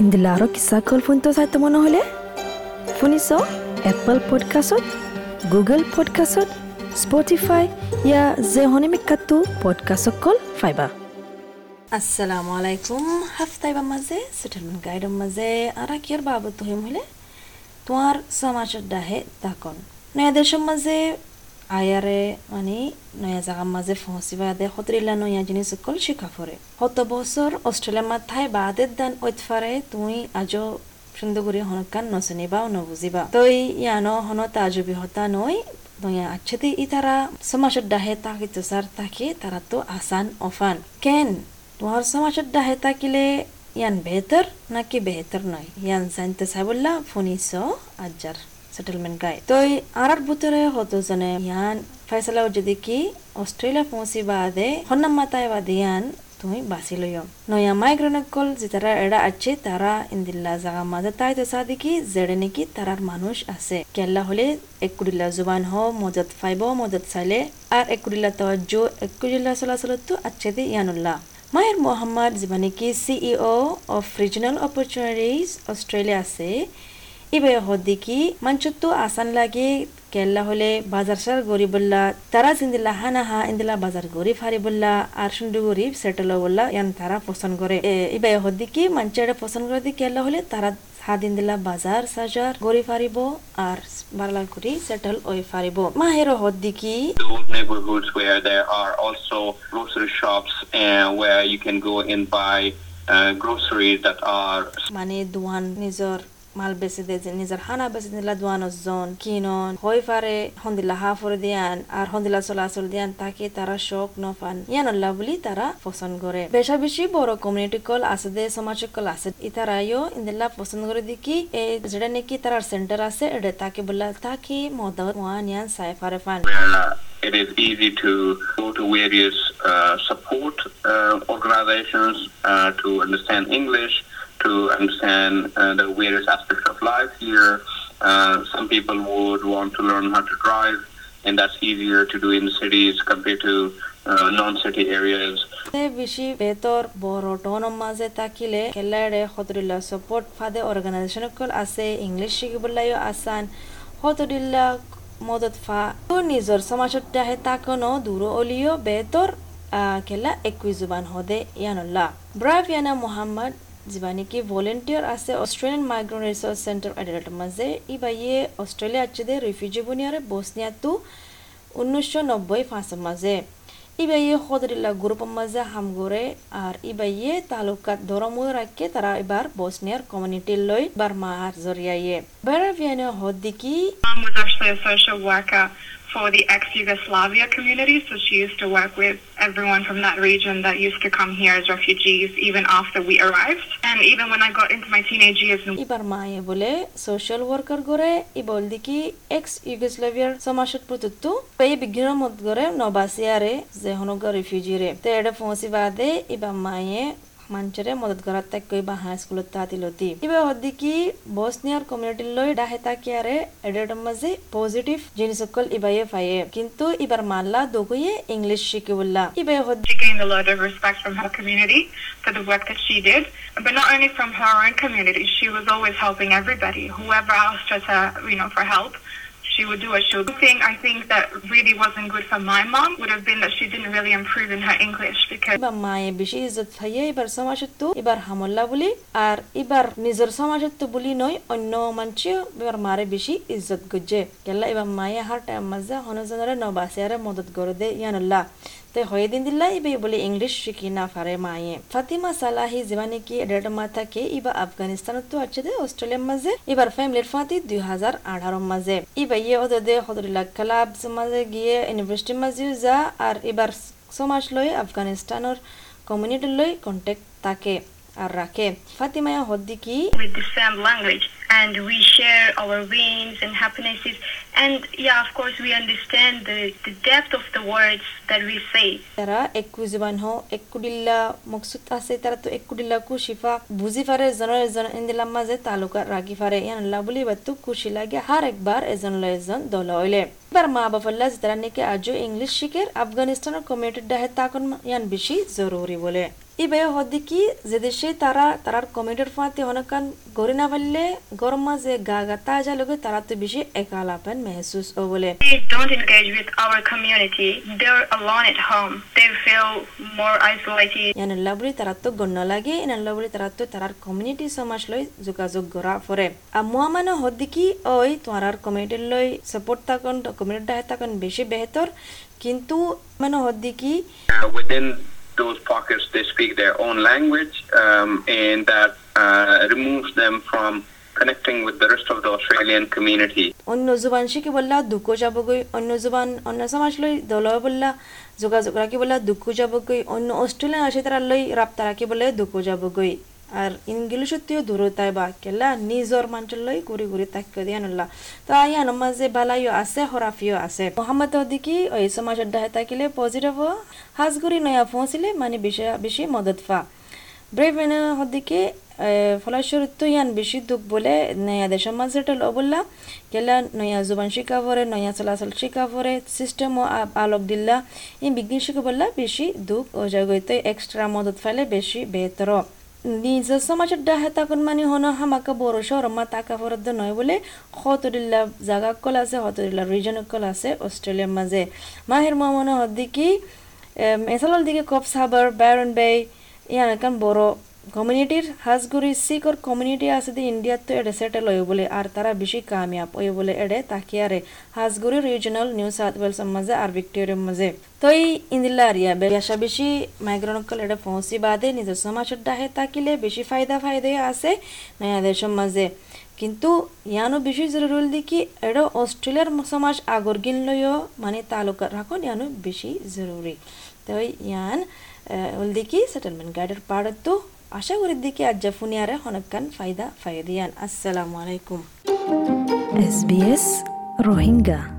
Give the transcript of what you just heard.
ইন্দিলা আরও কিসা call phone তো চাইতো মনে হলে? শুনিছ এপল পডকাষ্টত গুগল পডকাষ্টত স্পটিফাই ইয়া যে হনিমিকাতো পডকাষ্ট কল ফাইবা আসসালামু আলাইকুম, হাফতাইবা মাঝে, সেটেলমেন্ট গাইডের মাঝে, আর কিয়ার বাবদ তহিম হলে তোমার সমাজত দাহে তাকন। নয়া দেশের মাঝে আয়ারে মানে নয়া জাগার মাঝে ফহসিবা দে খতরিলা নয়া জিনিস সকল শিখা ফরে হত বছর অস্ট্রেলিয়ার মাথায় বাদের দান ঐতফারে তুই আজও সুন্দর করে হনকান নচনিবা ও নবুজিবা তই ইয়ানো হন তাজবি হতা নই নয়া আচ্ছাতে ই তারা সমাজত দাহে তাকি তুষার তাকি তারা তো আসান অফান কেন তোমার সমাজত দাহে তাকিলে ইয়ান বেহতর নাকি বেহতর নয় ইয়ান জানতে চাইবল্লা ফোনিস আজ্জার গাই তো আর ভিতরে হতো জানে ইয়ান ফেসলা যদি কি অস্ট্রেলিয়া পৌঁছি বাদে হন্নাম মাতায় বাদে ইয়ান তুমি বাঁচি লইও নয়া মাইগ্রেন কল যে তারা এরা আছে তারা ইন্দিল্লা জাগা মাঝে তাই তো সাদি কি জেড়ে নাকি তারার মানুষ আছে কেল্লা হলে একুডিল্লা জুবান হ মদত ফাইব মদত চাইলে আর একুডিল্লা তওয়াজ্জ একুডিল্লা চলাচলত আছে দি ইয়ানুল্লাহ মায়ের মোহাম্মদ যিবা কি CEO of regional opportunities Australia আছে ইবে হদ্দিকি মানচুত্তু আসান লাগে কেল্লা হলে বাজার সার গরিব বললা তারা জিন্দিল্লা হানা হা ইন্দিলা বাজার গরিব হারি বললা আর সুন্দর গরিব সেটেল বললা ইয়ান তারা পছন্দ করে ইবে হদ্দিকি মানচেড়ে পছন্দ করে দি কেল্লা হলে তারা হাদিন দিলা বাজার সাজার গড়ি ফারিব আর বারলাল করি সেটেল ওই ফারিব মাহের হদ্দিকি neighborhoods where there are also grocery shops uh, where you can go and buy uh, groceries that are মানে দোয়ান নিজর মাল বেচি দে যে নিজের হানা বেচি দিলা দোয়ানো জন কিনন হই পারে হন্দিলা হা ফরে দিয়ান আর হন্দিলা চলাচল দিয়ান তাকে তারা শোক নফান ইয়ান আল্লাহ বলি তারা পছন্দ করে। বেশা বেশি বড় কমিউনিটি কল আছে দে সমাজ কল আছে। ইতারাইও ইন্দিল্লা পছন্দ করে দেখি এই যেটা নাকি তার সেন্টার আছে এটা তাকে বললা তাকে মদত ওয়ান ইয়ান সাই পারে fun it is easy to go to various uh, support uh, organizations uh, to understand English, to understand uh, the various aspects of life here. Uh, some people would want to learn how to drive, and that's easier to do in cities compared to uh, non-city areas. বেশি বেতর বড় টনের মাঝে থাকিলে খেলাড়ে হতরিল্লা support ফাদে organisation কল আছে ইংলিশ শিখিবলাইও আসান হতরিল্লা মদত ফা তো নিজর সমাজত আহে তাকনো দূর অলিও বেতর খেলা একুই জুবান হদে ইয়ানুল্লাহ ব্রাভ ইয়ানা মোহাম্মদ যিবা নেকি ভলেন্টিয়ার আছে অস্ট্রেলিয়ান মাইগ্রেন্ট রিসার্চ সেন্টার এডেলের মাঝে ইবাইয়ে অস্ট্রেলিয়া আছে রিফিউজি বুনিয়ারে বসনিয়াতু উনিশশো নব্বই ফাঁসের মাঝে ইবাইয়ে খদরিল্লা গ্রুপের মাঝে হামগরে আর ইবাইয়ে তালুকাত ধরমুল রাখকে তারা এবার বসনিয়ার কমিউনিটির লই বার মাহার জরিয়াইয়ে social worker for the ex-Yugoslavia community, so she used to work with everyone from that region that used to come here as refugees even after we arrived. And even when I got into my teenage years in ইবার মায়ে বলে social worker করে ই বল দিকি x ইউগোস্লাভিয়ার সমাজত প্রতুত্তু এই বিজ্ঞান মত করে নবাসিয়ারে যে হনগ রিফিউজি রে তো এটা পৌঁছি বাদে ইবা মায়ে তাক কই বা হাই স্কুলত তাতিলতি ইবা হদ্দিকি বসনিয়ার কমিউনিটির লই ডাহে তাকিয়ারে এডের মাঝে পজিটিভ জিনিস সকল ইবাইয়ে ফাইয়ে কিন্তু ইবার মাল্লা দগুয়ে ইংলিশ শিকিবুল্লা ইবাই হদ্দি she gained a lot of respect from her community for the work that she did. But not only from her own community, she was always helping everybody. Whoever asked her to, you know, for help, she would do it. She would. The thing I think that really wasn't good for my mom would have been that she didn't really improve in her English because এবার মায়ে বেশি ইজ্জত খাইয়ে এবার সমাজত্ব এবার হামল্লা বলি আর এবার নিজের সমাজত্ব বলি নয় অন্য মানছি এবার মারে বেশি ইজ্জত গজ্জে গেলা এবার মায়ে হার টাইম মাঝে হনজনরে নবাসিয়ারে মদত করে দে ইয়ানুল্লাহ তো হয়ে দিন দিল্লা ইবে বলে ইংলিশ শিখি না পারে মায়ে ফাতিমা সালাহি জীবানে কি এডের মাথাকে ইবা আফগানিস্তানত তো আছে দে অস্ট্রেলিয়ার মাঝে এবার ফ্যামিলির ফাতি দুই হাজার আঠারো মাঝে ইবা ইয়ে ওদের দে হদরিল্লা ক্লাব মাঝে গিয়ে ইউনিভার্সিটির মাঝেও যা আর এবার সমাজ লই আফগানিস্তানের কমিউনিটি লই কন্টেক্ট থাকে আর রাখে ফাতিমায়া same language. And we share our wins and happinesses. And yeah of course we understand the, the depth of the words that we say. তারা একু জুবান হো একুডিল্লা মকসুদ আছে তারা তো একুডিল্লা কু শিফা বুঝি পারে এজনের এজন ইন্দিলাম মাঝে তালুকা রাখি পারে ইয়ান আল্লাহ বলি বাতু খুশি লাগে হার একবার এজন ল এজন দল হইলে। এবার মা বাফল্লা যারা নাকি আজও ইংলিশ শিখের আফগানিস্তানের কমিউনিটির ডাহে তাকন ইয়ান বেশি জরুরি বলে। ইবে হদি কি যে দেশে তারা তারার কমিটির ফাঁতে অনেকান গড়ি না পারলে গরম মাঝে গা গা তাজা লগে তারা তো বেশি একালাপেন মেহসুস ও বলে They don't engage with our community. They're alone at home. They feel more isolated. ইয়ানুল্লাহ বলি তারা তো গণ্য লাগে ইনাল্লাহ বলি তারা তো তারার কমিউনিটি সমাজ লৈ যোগাযোগ গড়া ফরে আর মুয়া মানে হদি কি ওই তোমার কমিউনিটির লৈ সাপোর্ট থাকুন কমিউনিটি থাকুন বেশি বেহতর কিন্তু মানে হদি কি Uh, within those pockets, they speak their own language, um, and that uh, removes them from connecting with the rest of the Australian community. অন্য জুবান শিখি বললা, দুঃখ যাবগৈ অন্য জুবান, অন্য সমাজ লৈ দল বললা, যোগাযোগ রাখি বললা, দুঃখ যাবগৈ অন্য অস্ট্রেলিয়ান আসে তারা লৈ রাপ্তা রাখি বলে দুঃখ যাবগৈ আর ইংলিশত্তিও দূরতায় বা কেলা নিজর মাঞ্চল লৈ ঘুরি ঘুরি তাক দিয়া তো আইয়ান মাঝে বালাইও আছে হরাফিও আছে মোহাম্মদ হদিকি ওই সমাজ ডাহে তাকিলে পজিটিভ হাজগুড়ি নয়া পৌঁছিলে মানে বেশি বেশি মদত ফা। ব্রেভ মেনে হদিকে ফলাস্বরূপ তো ইয়ান বেশি দুঃখ বলে নয়া দেশের মাঝে এটা বললা। কেলা নয়া জুবান শিকা ভরে নয়া চলাচল শিকা ভরে সিস্টেম ও আলোক দিল্লা। এই বিজ্ঞান শিকা বললা বেশি দুঃখ ও জগতে এক্সট্রা মদত ফাইলে বেশি বেহতর নিজের সমাজের ডাহে তাকন মানে হন হামাকা বড় শহর, মা তাকা ফরদ নয় বলে হতরিল্লা জাগা কল আছে হতরিল্লা রিজন কল আছে অস্ট্রেলিয়ার মাঝে। মাহের মামনে হদ্দিকি এসালল দিকে কপ সাবার ব্যারন বে ইয়ান বড় কমিউনিটির হাজগুড়ি শিখর কমিউনিটি আছে দি ইন্ডিয়াত তো এডে সেটেল হয়ে বলে আর তারা বেশি কামিয়াব হয়ে বলে এডে তাকিয়ারে হাজগুড়ি রিজনাল নিউ সাউথ ওয়েলসের মাঝে আর ভিক্টোরিয়ার মাঝে তো এই ইন্দিল্লা আরিয়া বেশা বেশি মাইগ্রেনকল এডে পৌঁছি বাদে নিজের সমাজের ডাহে তাকিলে বেশি ফায়দা ফায়দা আছে নয়া দেশের মাঝে কিন্তু ইয়ানো বেশি জরুরি দেখি এটা অস্ট্রেলিয়ার সমাজ আগর গিন লইও মানে তালুকা রাখুন ইয়ানো বেশি জরুরি তো ইয়ান ওল দেখি সেটেলমেন্ট গাইডের পাড়ত আশা করি দেখি আজ জাফুনিয়ারে হনকান ফায়দা ফায়দিয়ান আসসালামু আলাইকুম। SBS রোহিঙ্গা।